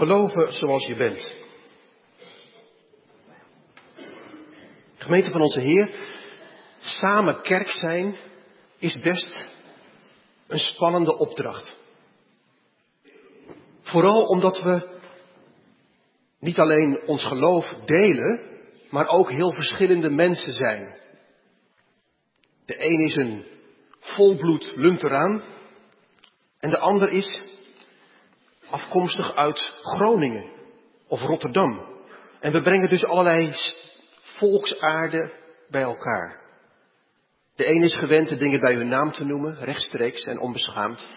Geloven zoals je bent. Gemeente van onze Heer, samen kerk zijn is best een spannende opdracht. Vooral omdat we niet alleen ons geloof delen, maar ook heel verschillende mensen zijn. De een is een volbloed lunteraan en de ander is afkomstig uit Groningen of Rotterdam. En we brengen dus allerlei volksaarden bij elkaar. De een is gewend de dingen bij hun naam te noemen, rechtstreeks en onbeschaamd.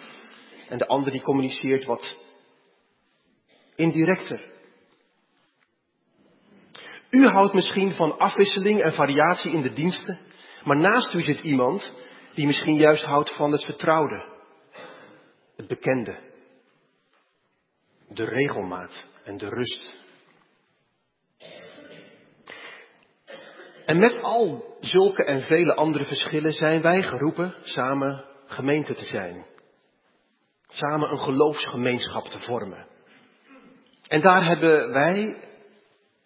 En de ander die communiceert wat indirecter. U houdt misschien van afwisseling en variatie in de diensten, maar naast u zit iemand die misschien juist houdt van het vertrouwde, het bekende, de regelmaat en de rust. En met al zulke en vele andere verschillen zijn wij geroepen samen gemeente te zijn. Samen een geloofsgemeenschap te vormen. En daar hebben wij,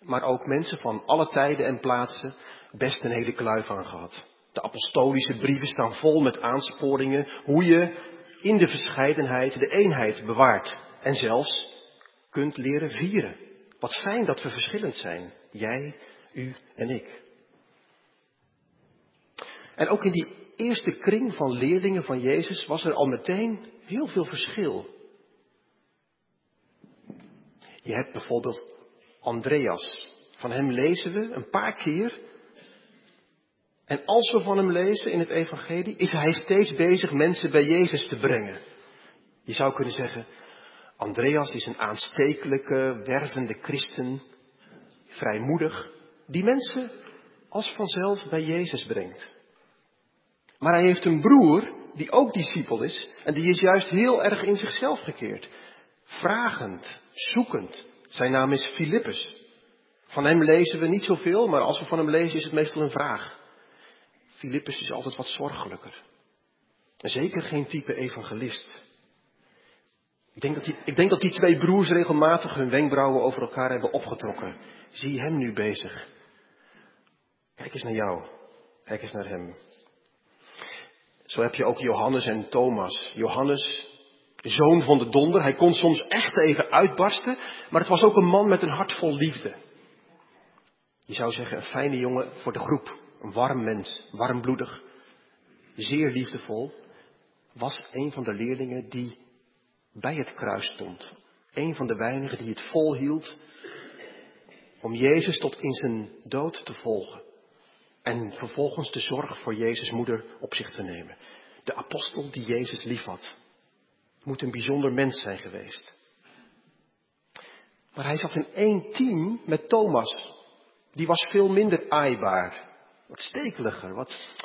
maar ook mensen van alle tijden en plaatsen, best een hele kluif aan gehad. De apostolische brieven staan vol met aansporingen hoe je in de verscheidenheid de eenheid bewaart. En zelfs kunt leren vieren. Wat fijn dat we verschillend zijn. Jij, u en ik. En ook in die eerste kring van leerlingen van Jezus was er al meteen heel veel verschil. Je hebt bijvoorbeeld Andreas. Van hem lezen we een paar keer. En als we van hem lezen in het Evangelie, is hij steeds bezig mensen bij Jezus te brengen. Je zou kunnen zeggen, Andreas is een aanstekelijke, wervende christen, vrijmoedig, die mensen als vanzelf bij Jezus brengt. Maar hij heeft een broer die ook discipel is en die is juist heel erg in zichzelf gekeerd. Vragend, zoekend. Zijn naam is Filippus. Van hem lezen we niet zoveel, maar als we van hem lezen is het meestal een vraag. Filippus is altijd wat zorgelijker. Zeker geen type evangelist. Ik denk, dat die, ik denk dat die twee broers regelmatig hun wenkbrauwen over elkaar hebben opgetrokken. Zie hem nu bezig. Kijk eens naar jou. Kijk eens naar hem. Zo heb je ook Johannes en Thomas. Johannes, zoon van de donder, hij kon soms echt even uitbarsten, maar het was ook een man met een hart vol liefde. Je zou zeggen, een fijne jongen voor de groep, een warm mens, warmbloedig, zeer liefdevol, was een van de leerlingen die bij het kruis stond. Een van de weinigen die het volhield om Jezus tot in zijn dood te volgen. En vervolgens de zorg voor Jezus' moeder op zich te nemen. De apostel die Jezus liefhad. Moet een bijzonder mens zijn geweest. Maar hij zat in één team met Thomas. Die was veel minder aaibaar. Wat stekeliger. Wat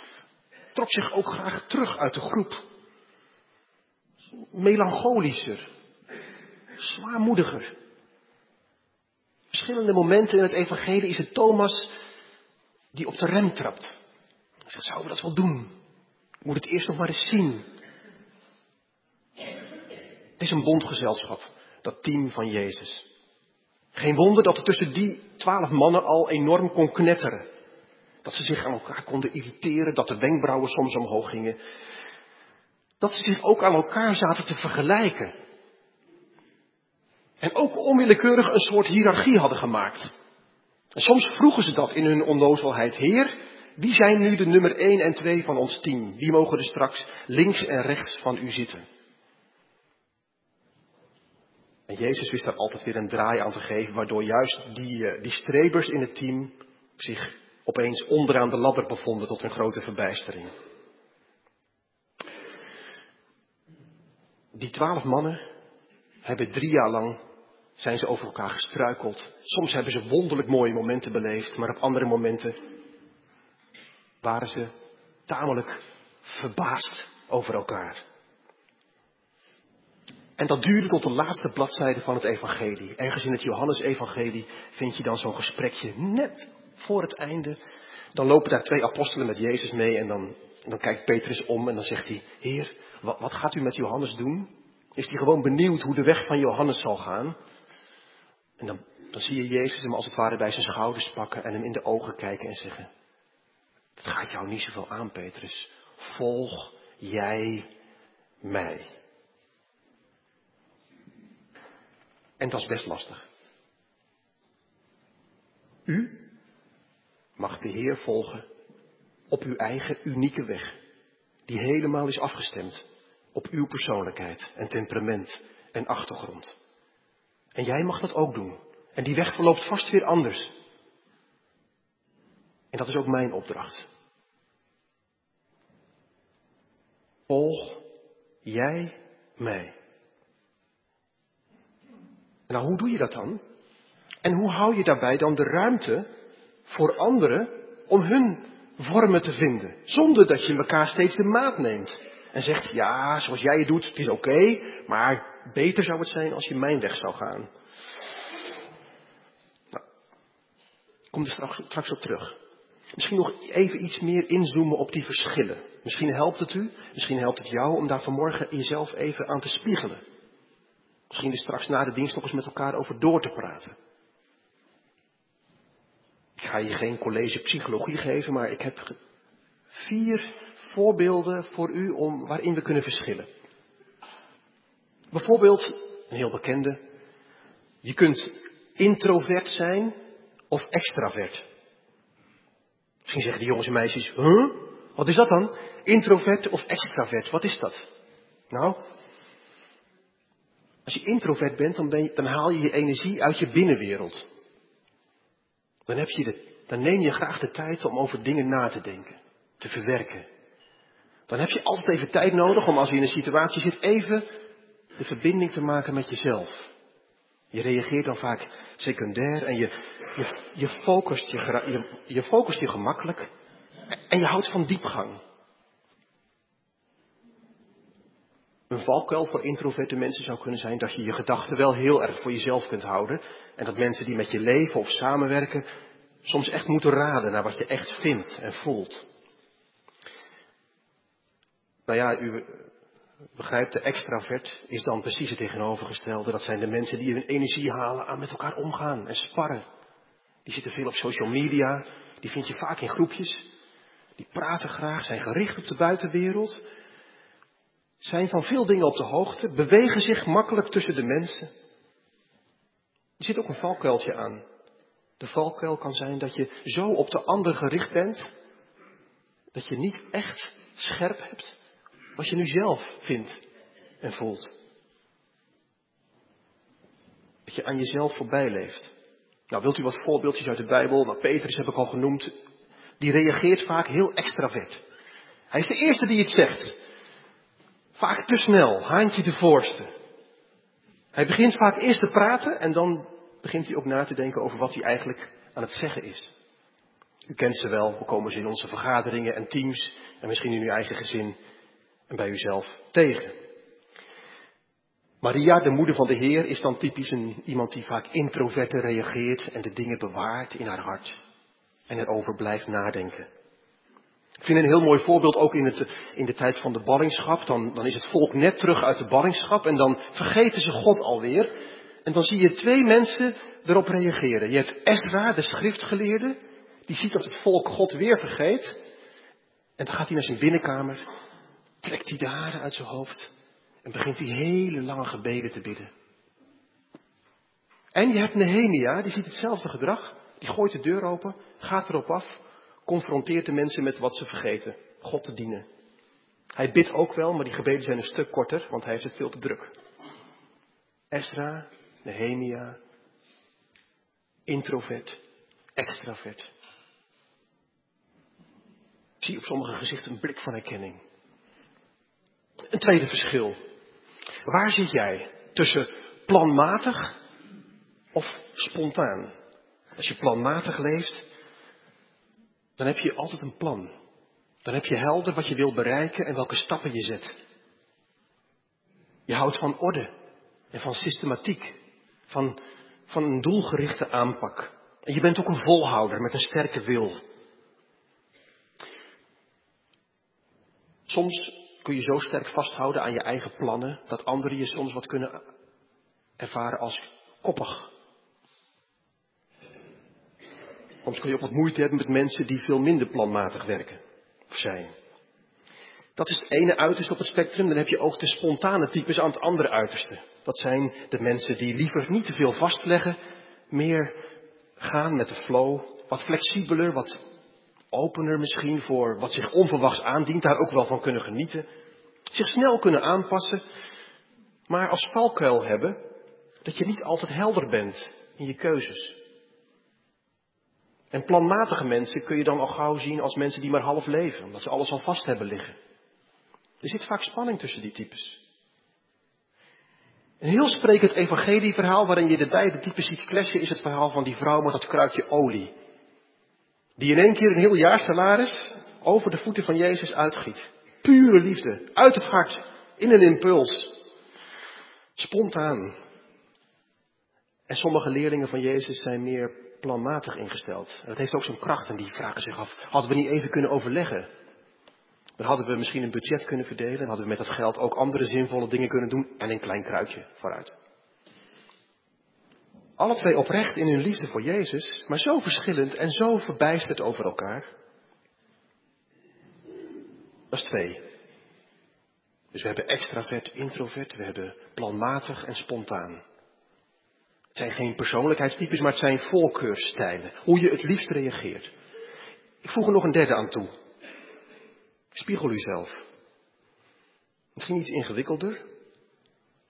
trok zich ook graag terug uit de groep. Melancholischer. Zwaarmoediger. Verschillende momenten in het evangelie is het Thomas die op de rem trapt. Hij zegt, zouden we dat wel doen? Moet het eerst nog maar eens zien. Het is een bondgezelschap, dat team van Jezus. Geen wonder dat er tussen die twaalf mannen al enorm kon knetteren. Dat ze zich aan elkaar konden irriteren, dat de wenkbrauwen soms omhoog gingen. Dat ze zich ook aan elkaar zaten te vergelijken. En ook onwillekeurig een soort hiërarchie hadden gemaakt. En soms vroegen ze dat in hun onnozelheid. Heer, wie zijn nu de nummer 1 en 2 van ons team? Wie mogen er straks links en rechts van u zitten? En Jezus wist daar altijd weer een draai aan te geven, waardoor juist die, eh, die strebers in het team zich opeens onderaan de ladder bevonden tot hun grote verbijstering. Die twaalf mannen hebben drie jaar lang zijn ze over elkaar gestruikeld. Soms hebben ze wonderlijk mooie momenten beleefd, maar op andere momenten waren ze tamelijk verbaasd over elkaar. En dat duurde tot de laatste bladzijde van het evangelie. Ergens in het Johannes-evangelie vind je dan zo'n gesprekje net voor het einde. Dan lopen daar twee apostelen met Jezus mee en dan, dan kijkt Petrus om en dan zegt hij, Heer, wat, wat gaat u met Johannes doen? Is hij gewoon benieuwd hoe de weg van Johannes zal gaan? En dan, dan zie je Jezus hem als het ware bij zijn schouders pakken en hem in de ogen kijken en zeggen, het gaat jou niet zoveel aan, Petrus. Volg jij mij. En dat is best lastig. U mag de Heer volgen op uw eigen unieke weg, die helemaal is afgestemd op uw persoonlijkheid en temperament en achtergrond. En jij mag dat ook doen. En die weg verloopt vast weer anders. En dat is ook mijn opdracht. Volg jij mij. Nou, hoe doe je dat dan? En hoe hou je daarbij dan de ruimte voor anderen om hun vormen te vinden, zonder dat je elkaar steeds de maat neemt en zegt, ja, zoals jij het doet, het is oké, maar beter zou het zijn als je mijn weg zou gaan. Nou, kom er straks, straks op terug. Misschien nog even iets meer inzoomen op die verschillen. Misschien helpt het u, misschien helpt het jou om daar vanmorgen jezelf even aan te spiegelen. Misschien er straks na de dienst nog eens met elkaar over door te praten. Ik ga je geen college psychologie geven, maar ik heb vier voorbeelden voor u om, waarin we kunnen verschillen. Bijvoorbeeld, een heel bekende, je kunt introvert zijn of extravert. Misschien zeggen de jongens en meisjes, huh? Wat is dat dan? Introvert of extravert, wat is dat? Nou, als je introvert bent, dan, dan haal je je energie uit je binnenwereld. Dan, heb je de, dan neem je graag de tijd om over dingen na te denken, te verwerken. Dan heb je altijd even tijd nodig om als je in een situatie zit even de verbinding te maken met jezelf. Je reageert dan vaak secundair en je, je, je, focust, je, je, je focust je gemakkelijk en je houdt van diepgang. Een valkuil voor introverte mensen zou kunnen zijn dat je je gedachten wel heel erg voor jezelf kunt houden. En dat mensen die met je leven of samenwerken soms echt moeten raden naar wat je echt vindt en voelt. Nou ja, u begrijpt, de extravert is dan precies het tegenovergestelde. Dat zijn de mensen die hun energie halen aan met elkaar omgaan en sparren. Die zitten veel op social media, die vind je vaak in groepjes. Die praten graag, zijn gericht op de buitenwereld zijn van veel dingen op de hoogte, bewegen zich makkelijk tussen de mensen. Er zit ook een valkuiltje aan. De valkuil kan zijn dat je zo op de ander gericht bent, dat je niet echt scherp hebt wat je nu zelf vindt en voelt. Dat je aan jezelf voorbij leeft. Nou, wilt u wat voorbeeldjes uit de Bijbel? Nou, Petrus heb ik al genoemd. Die reageert vaak heel extravert. Hij is de eerste die het zegt. Vaak te snel, haantje de voorste. Hij begint vaak eerst te praten en dan begint hij ook na te denken over wat hij eigenlijk aan het zeggen is. U kent ze wel, we komen ze in onze vergaderingen en teams en misschien in uw eigen gezin en bij uzelf tegen. Maria, de moeder van de Heer, is dan typisch een, iemand die vaak introverte reageert en de dingen bewaart in haar hart en erover blijft nadenken. Ik vind een heel mooi voorbeeld ook in, het, in de tijd van de ballingschap. Dan, dan is het volk net terug uit de ballingschap en dan vergeten ze God alweer. En dan zie je twee mensen erop reageren. Je hebt Ezra, de schriftgeleerde, die ziet dat het volk God weer vergeet. En dan gaat hij naar zijn binnenkamer, trekt hij de haren uit zijn hoofd en begint hij hele lange gebeden te bidden. En je hebt Nehemia, die ziet hetzelfde gedrag. Die gooit de deur open, gaat erop af confronteert de mensen met wat ze vergeten. God te dienen. Hij bidt ook wel, maar die gebeden zijn een stuk korter, want hij heeft het veel te druk. Ezra, Nehemia, introvert, extravert. Ik zie op sommige gezichten een blik van herkenning. Een tweede verschil. Waar zit jij tussen planmatig of spontaan? Als je planmatig leeft, dan heb je altijd een plan. Dan heb je helder wat je wil bereiken en welke stappen je zet. Je houdt van orde en van systematiek, van, van een doelgerichte aanpak. En je bent ook een volhouder met een sterke wil. Soms kun je zo sterk vasthouden aan je eigen plannen dat anderen je soms wat kunnen ervaren als koppig Soms kun je ook wat moeite hebben met mensen die veel minder planmatig werken of zijn. Dat is het ene uiterste op het spectrum. Dan heb je ook de spontane types aan het andere uiterste. Dat zijn de mensen die liever niet te veel vastleggen, meer gaan met de flow, wat flexibeler, wat opener misschien voor wat zich onverwachts aandient, daar ook wel van kunnen genieten. Zich snel kunnen aanpassen, maar als valkuil hebben dat je niet altijd helder bent in je keuzes. En planmatige mensen kun je dan al gauw zien als mensen die maar half leven, omdat ze alles al vast hebben liggen. Er zit vaak spanning tussen die types. Een heel sprekend evangelieverhaal waarin je de beide types ziet clashen is het verhaal van die vrouw met dat kruikje olie. Die in één keer een heel jaar salaris over de voeten van Jezus uitgiet. Pure liefde, uit het hart, in een impuls. Spontaan. En sommige leerlingen van Jezus zijn meer planmatig ingesteld. dat heeft ook zo'n kracht en die vragen zich af, hadden we niet even kunnen overleggen? Dan hadden we misschien een budget kunnen verdelen, dan hadden we met dat geld ook andere zinvolle dingen kunnen doen en een klein kruidje vooruit. Alle twee oprecht in hun liefde voor Jezus, maar zo verschillend en zo verbijsterd over elkaar. Dat is twee. Dus we hebben extravert, introvert, we hebben planmatig en spontaan. Het zijn geen persoonlijkheidstypes, maar het zijn voorkeursstijlen. Hoe je het liefst reageert. Ik voeg er nog een derde aan toe. Spiegel uzelf. Misschien iets ingewikkelder.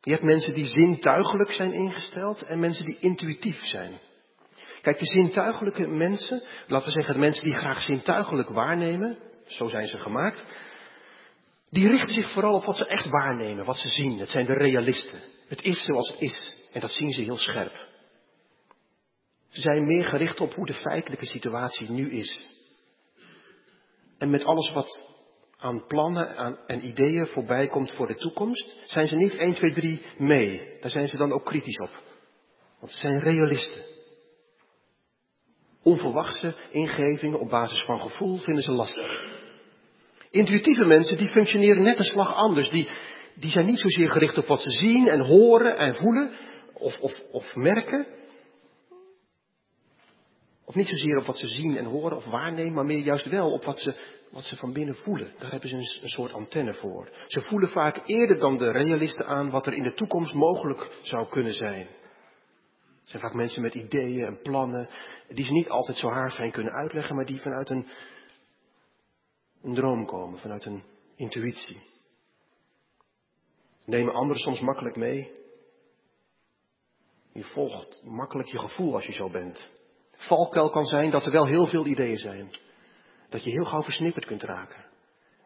Je hebt mensen die zintuigelijk zijn ingesteld en mensen die intuïtief zijn. Kijk, de zintuigelijke mensen, laten we zeggen de mensen die graag zintuigelijk waarnemen, zo zijn ze gemaakt, die richten zich vooral op wat ze echt waarnemen, wat ze zien. Het zijn de realisten. Het is zoals het is. En dat zien ze heel scherp. Ze zijn meer gericht op hoe de feitelijke situatie nu is. En met alles wat aan plannen en ideeën voorbij komt voor de toekomst, zijn ze niet 1, 2, 3 mee. Daar zijn ze dan ook kritisch op. Want ze zijn realisten. Onverwachte ingevingen op basis van gevoel vinden ze lastig. Intuïtieve mensen die functioneren net een slag anders. Die, die zijn niet zozeer gericht op wat ze zien en horen en voelen of, of, of merken. Of niet zozeer op wat ze zien en horen of waarnemen, maar meer juist wel op wat ze, wat ze van binnen voelen. Daar hebben ze een, soort antenne voor. Ze voelen vaak eerder dan de realisten aan wat er in de toekomst mogelijk zou kunnen zijn. Het zijn vaak mensen met ideeën en plannen, die ze niet altijd zo haarfijn kunnen uitleggen, maar die vanuit een, een droom komen, vanuit een intuïtie. Nemen anderen soms makkelijk mee. Je volgt makkelijk je gevoel als je zo bent valkuil kan zijn dat er wel heel veel ideeën zijn. Dat je heel gauw versnipperd kunt raken.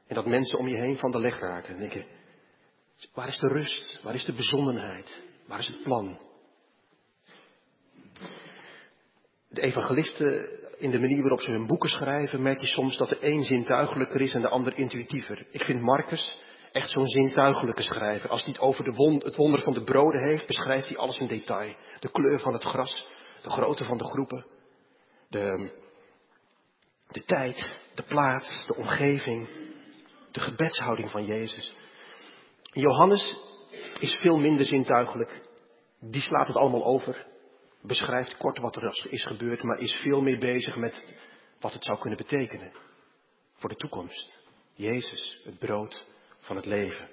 En dat mensen om je heen van de leg raken. En denken, waar is de rust? Waar is de bezonnenheid? Waar is het plan? De evangelisten, in de manier waarop ze hun boeken schrijven, merk je soms dat de een zintuigelijker is en de ander intuïtiever. Ik vind Marcus echt zo'n zintuigelijke schrijver. Als hij het over de het wonder van de broden heeft, beschrijft hij alles in detail. De kleur van het gras, de grootte van de groepen de, de tijd, de plaats, de omgeving, de gebedshouding van Jezus. Johannes is veel minder zintuigelijk. Die slaat het allemaal over. Beschrijft kort wat er is gebeurd, maar is veel meer bezig met wat het zou kunnen betekenen voor de toekomst. Jezus, het brood van het leven.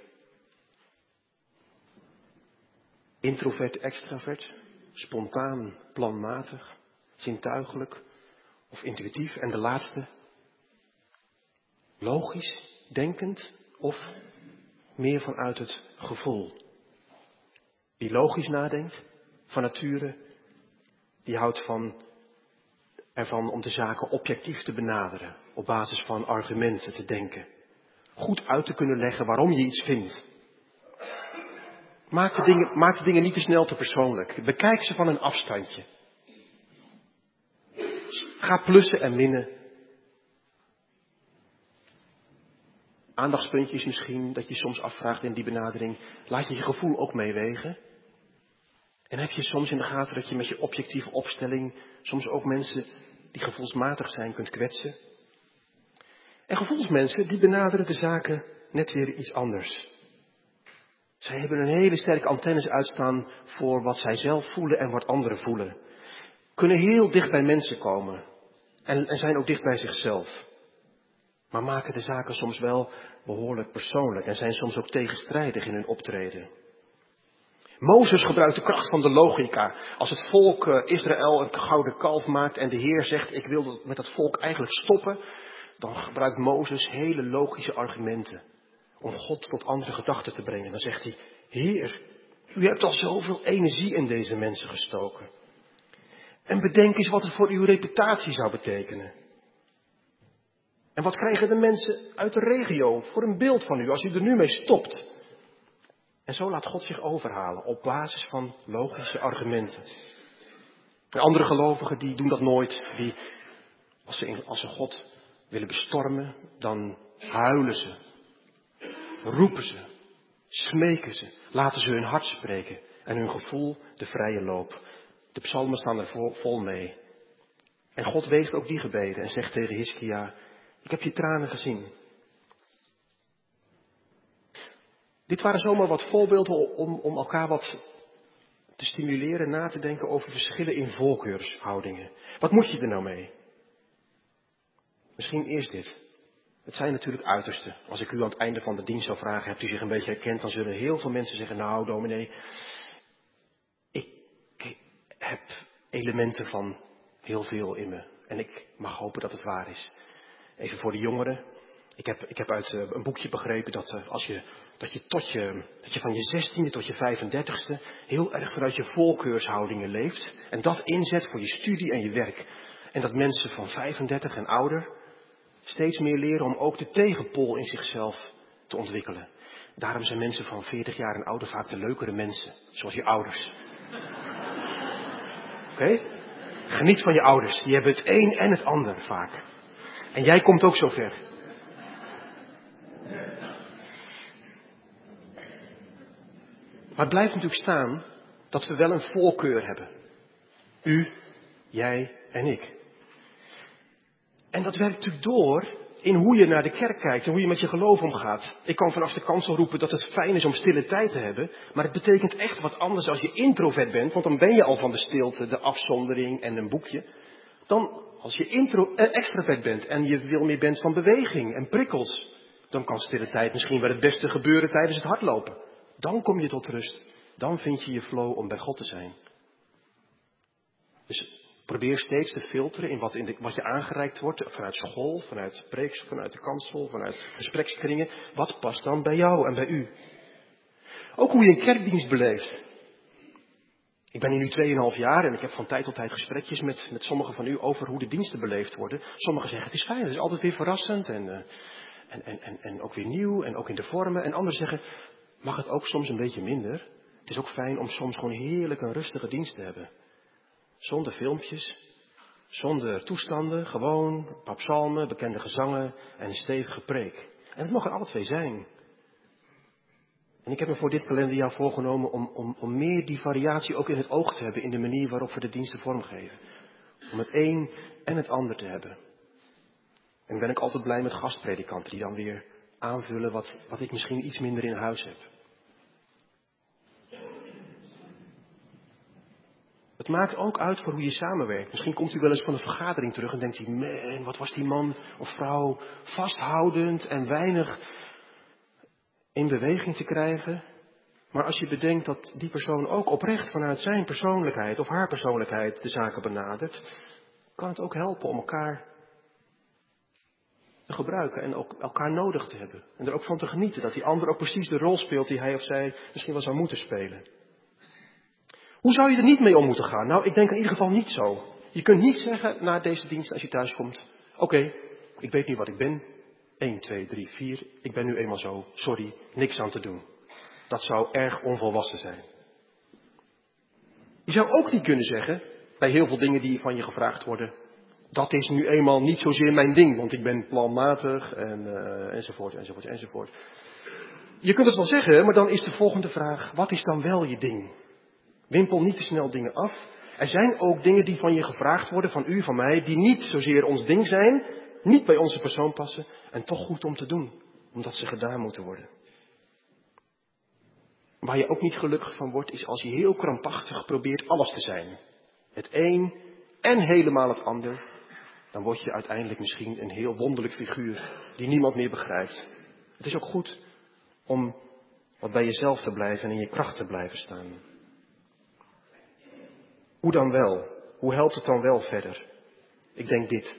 Introvert, extravert, spontaan, planmatig zintuigelijk of intuïtief. En de laatste, logisch, denkend of meer vanuit het gevoel. Wie logisch nadenkt, van nature, die houdt van, ervan om de zaken objectief te benaderen, op basis van argumenten te denken. Goed uit te kunnen leggen waarom je iets vindt. Maak de dingen, maak de dingen niet te snel te persoonlijk. Bekijk ze van een afstandje. Ga plussen en minnen. Aandachtspuntjes misschien, dat je soms afvraagt in die benadering. Laat je je gevoel ook meewegen. En heb je soms in de gaten dat je met je objectieve opstelling soms ook mensen die gevoelsmatig zijn kunt kwetsen. En gevoelsmensen die benaderen de zaken net weer iets anders. Zij hebben een hele sterke antennes uitstaan voor wat zij zelf voelen en wat anderen voelen. Kunnen heel dicht bij mensen komen. En, zijn ook dicht bij zichzelf. Maar maken de zaken soms wel behoorlijk persoonlijk en zijn soms ook tegenstrijdig in hun optreden. Mozes gebruikt de kracht van de logica. Als het volk eh, Israël een gouden kalf maakt en de Heer zegt, ik wil met dat volk eigenlijk stoppen, dan gebruikt Mozes hele logische argumenten om God tot andere gedachten te brengen. Dan zegt hij, Heer, u hebt al zoveel energie in deze mensen gestoken. En bedenk eens wat het voor uw reputatie zou betekenen. En wat krijgen de mensen uit de regio voor een beeld van u als u er nu mee stopt? En zo laat God zich overhalen op basis van logische argumenten. En andere gelovigen die doen dat nooit. Die, als ze, als ze God willen bestormen, dan huilen ze. Roepen ze. Smeken ze. Laten ze hun hart spreken. En hun gevoel de vrije loop. De psalmen staan er vol, mee. En God weegt ook die gebeden en zegt tegen Hiskia, ik heb je tranen gezien. Dit waren zomaar wat voorbeelden om, om elkaar wat te stimuleren na te denken over verschillen in voorkeurshoudingen. Wat moet je er nou mee? Misschien eerst dit. Het zijn natuurlijk uitersten. Als ik u aan het einde van de dienst zou vragen, hebt u zich een beetje herkend, dan zullen heel veel mensen zeggen, nou dominee, heb elementen van heel veel in me. En ik mag hopen dat het waar is. Even voor de jongeren. Ik heb, ik heb uit eh, een boekje begrepen dat eh, als je dat je, tot je, dat je van je 16e tot je 35e heel erg vanuit je voorkeurshoudingen leeft. En dat inzet voor je studie en je werk. En dat mensen van 35 en ouder steeds meer leren om ook de tegenpol in zichzelf te ontwikkelen. Daarom zijn mensen van 40 jaar en ouder vaak de leukere mensen, zoals je ouders. Oké? Geniet van je ouders, die hebben het een en het ander vaak. En jij komt ook zover. Maar het blijft natuurlijk staan dat we wel een voorkeur hebben. U, jij en ik. En dat werkt natuurlijk door in hoe je naar de kerk kijkt en hoe je met je geloof omgaat. Ik kan vanaf de kansel roepen dat het fijn is om stille tijd te hebben, maar het betekent echt wat anders als je introvert bent, want dan ben je al van de stilte, de afzondering en een boekje. Dan als je eh, extravert bent en je wil meer bent van beweging en prikkels, dan kan stille tijd misschien wel het beste gebeuren tijdens het hardlopen. Dan kom je tot rust. Dan vind je je flow om bij God te zijn. Dus probeer steeds te filteren in wat, in de, wat je aangereikt wordt vanuit school, vanuit preeks, vanuit de kansel, vanuit gesprekskringen. Wat past dan bij jou en bij u? Ook hoe je een kerkdienst beleeft. Ik ben hier nu 2,5 jaar en ik heb van tijd tot tijd gesprekjes met, met sommigen van u over hoe de diensten beleefd worden. Sommigen zeggen het is fijn, het is altijd weer verrassend en, uh, en, en, en, en ook weer nieuw en ook in de vormen. En anderen zeggen mag het ook soms een beetje minder. Het is ook fijn om soms gewoon heerlijk een rustige dienst te hebben. Zonder filmpjes, zonder toestanden, gewoon een paar psalmen, bekende gezangen en een stevige preek. En het mag er alle twee zijn. En ik heb me voor dit kalenderjaar voorgenomen om, om, om meer die variatie ook in het oog te hebben in de manier waarop we de diensten vormgeven. Om het een en het ander te hebben. En ben ik altijd blij met gastpredikanten die dan weer aanvullen wat, wat ik misschien iets minder in huis heb. Het maakt ook uit voor hoe je samenwerkt. Misschien komt u wel eens van een vergadering terug en denkt u, man, wat was die man of vrouw vasthoudend en weinig in beweging te krijgen. Maar als je bedenkt dat die persoon ook oprecht vanuit zijn persoonlijkheid of haar persoonlijkheid de zaken benadert, kan het ook helpen om elkaar te gebruiken en ook elkaar nodig te hebben. En er ook van te genieten dat die ander ook precies de rol speelt die hij of zij misschien wel zou moeten spelen. Hoe zou je er niet mee om moeten gaan? Nou, ik denk in ieder geval niet zo. Je kunt niet zeggen na deze dienst als je thuis komt, oké, ik weet niet wat ik ben. 1, 2, 3, 4, ik ben nu eenmaal zo, sorry, niks aan te doen. Dat zou erg onvolwassen zijn. Je zou ook niet kunnen zeggen, bij heel veel dingen die van je gevraagd worden, dat is nu eenmaal niet zozeer mijn ding, want ik ben planmatig en, uh, enzovoort, enzovoort, enzovoort. Je kunt het wel zeggen, maar dan is de volgende vraag, wat is dan wel je ding? Wimpel niet te snel dingen af. Er zijn ook dingen die van je gevraagd worden, van u, van mij, die niet zozeer ons ding zijn, niet bij onze persoon passen en toch goed om te doen, omdat ze gedaan moeten worden. Waar je ook niet gelukkig van wordt, is als je heel krampachtig probeert alles te zijn. Het een en helemaal het ander. dan word je uiteindelijk misschien een heel wonderlijk figuur die niemand meer begrijpt. Het is ook goed om wat bij jezelf te blijven en in je kracht te blijven staan. Hoe dan wel? Hoe helpt het dan wel verder? Ik denk dit.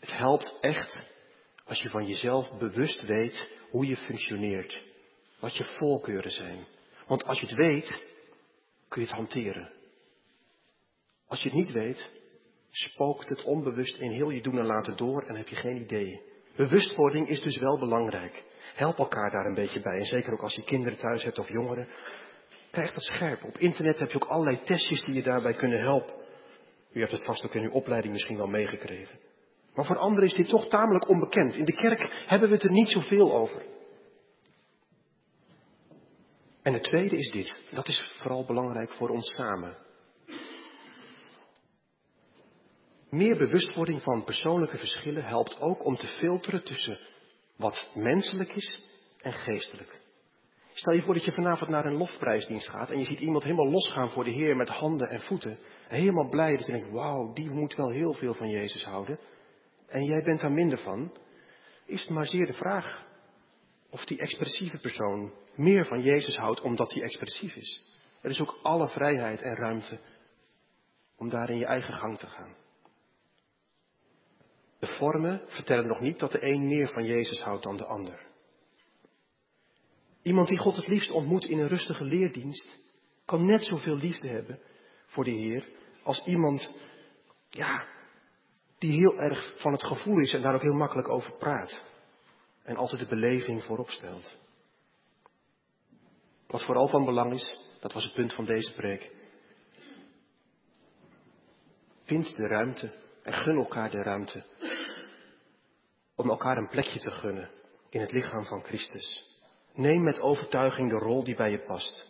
Het helpt echt als je van jezelf bewust weet hoe je functioneert. Wat je voorkeuren zijn. Want als je het weet, kun je het hanteren. Als je het niet weet, spookt het onbewust in heel je doen en laten door en heb je geen idee. Bewustwording is dus wel belangrijk. Help elkaar daar een beetje bij. En zeker ook als je kinderen thuis hebt of jongeren. Krijg dat scherp. Op internet heb je ook allerlei testjes die je daarbij kunnen helpen. U hebt het vast ook in uw opleiding misschien wel meegekregen. Maar voor anderen is dit toch tamelijk onbekend. In de kerk hebben we het er niet zoveel over. En het tweede is dit. Dat is vooral belangrijk voor ons samen. Meer bewustwording van persoonlijke verschillen helpt ook om te filteren tussen wat menselijk is en geestelijk. Stel je voor dat je vanavond naar een lofprijsdienst gaat en je ziet iemand helemaal losgaan voor de Heer met handen en voeten. En helemaal blij dat je denkt, wauw, die moet wel heel veel van Jezus houden. En jij bent daar minder van. Is het maar zeer de vraag of die expressieve persoon meer van Jezus houdt omdat hij expressief is. Er is ook alle vrijheid en ruimte om daar in je eigen gang te gaan. De vormen vertellen nog niet dat de een meer van Jezus houdt dan de ander. Iemand die God het liefst ontmoet in een rustige leerdienst, kan net zoveel liefde hebben voor de Heer als iemand, ja, die heel erg van het gevoel is en daar ook heel makkelijk over praat. En altijd de beleving voorop stelt. Wat vooral van belang is, dat was het punt van deze preek. Vind de ruimte en gun elkaar de ruimte om elkaar een plekje te gunnen in het lichaam van Christus. Neem met overtuiging de rol die bij je past.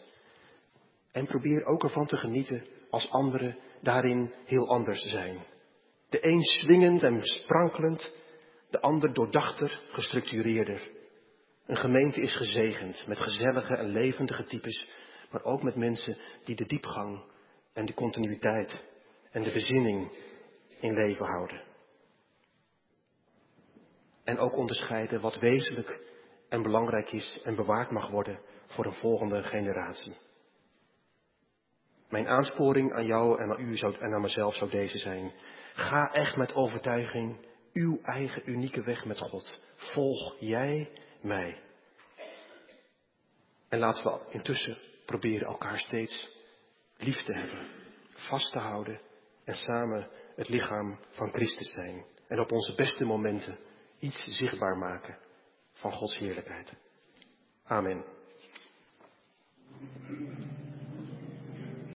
En probeer ook ervan te genieten als anderen daarin heel anders zijn. De een swingend en sprankelend, de ander doordachter, gestructureerder. Een gemeente is gezegend met gezellige en levendige types, maar ook met mensen die de diepgang en de continuïteit en de bezinning in leven houden. En ook onderscheiden wat wezenlijk en belangrijk is en bewaard mag worden voor een volgende generatie. Mijn aansporing aan jou en aan u en aan mezelf zou deze zijn. Ga echt met overtuiging uw eigen unieke weg met God. Volg jij mij. En laten we intussen proberen elkaar steeds lief te hebben, vast te houden en samen het lichaam van Christus zijn. En op onze beste momenten iets zichtbaar maken van Gods heerlijkheid. Amen.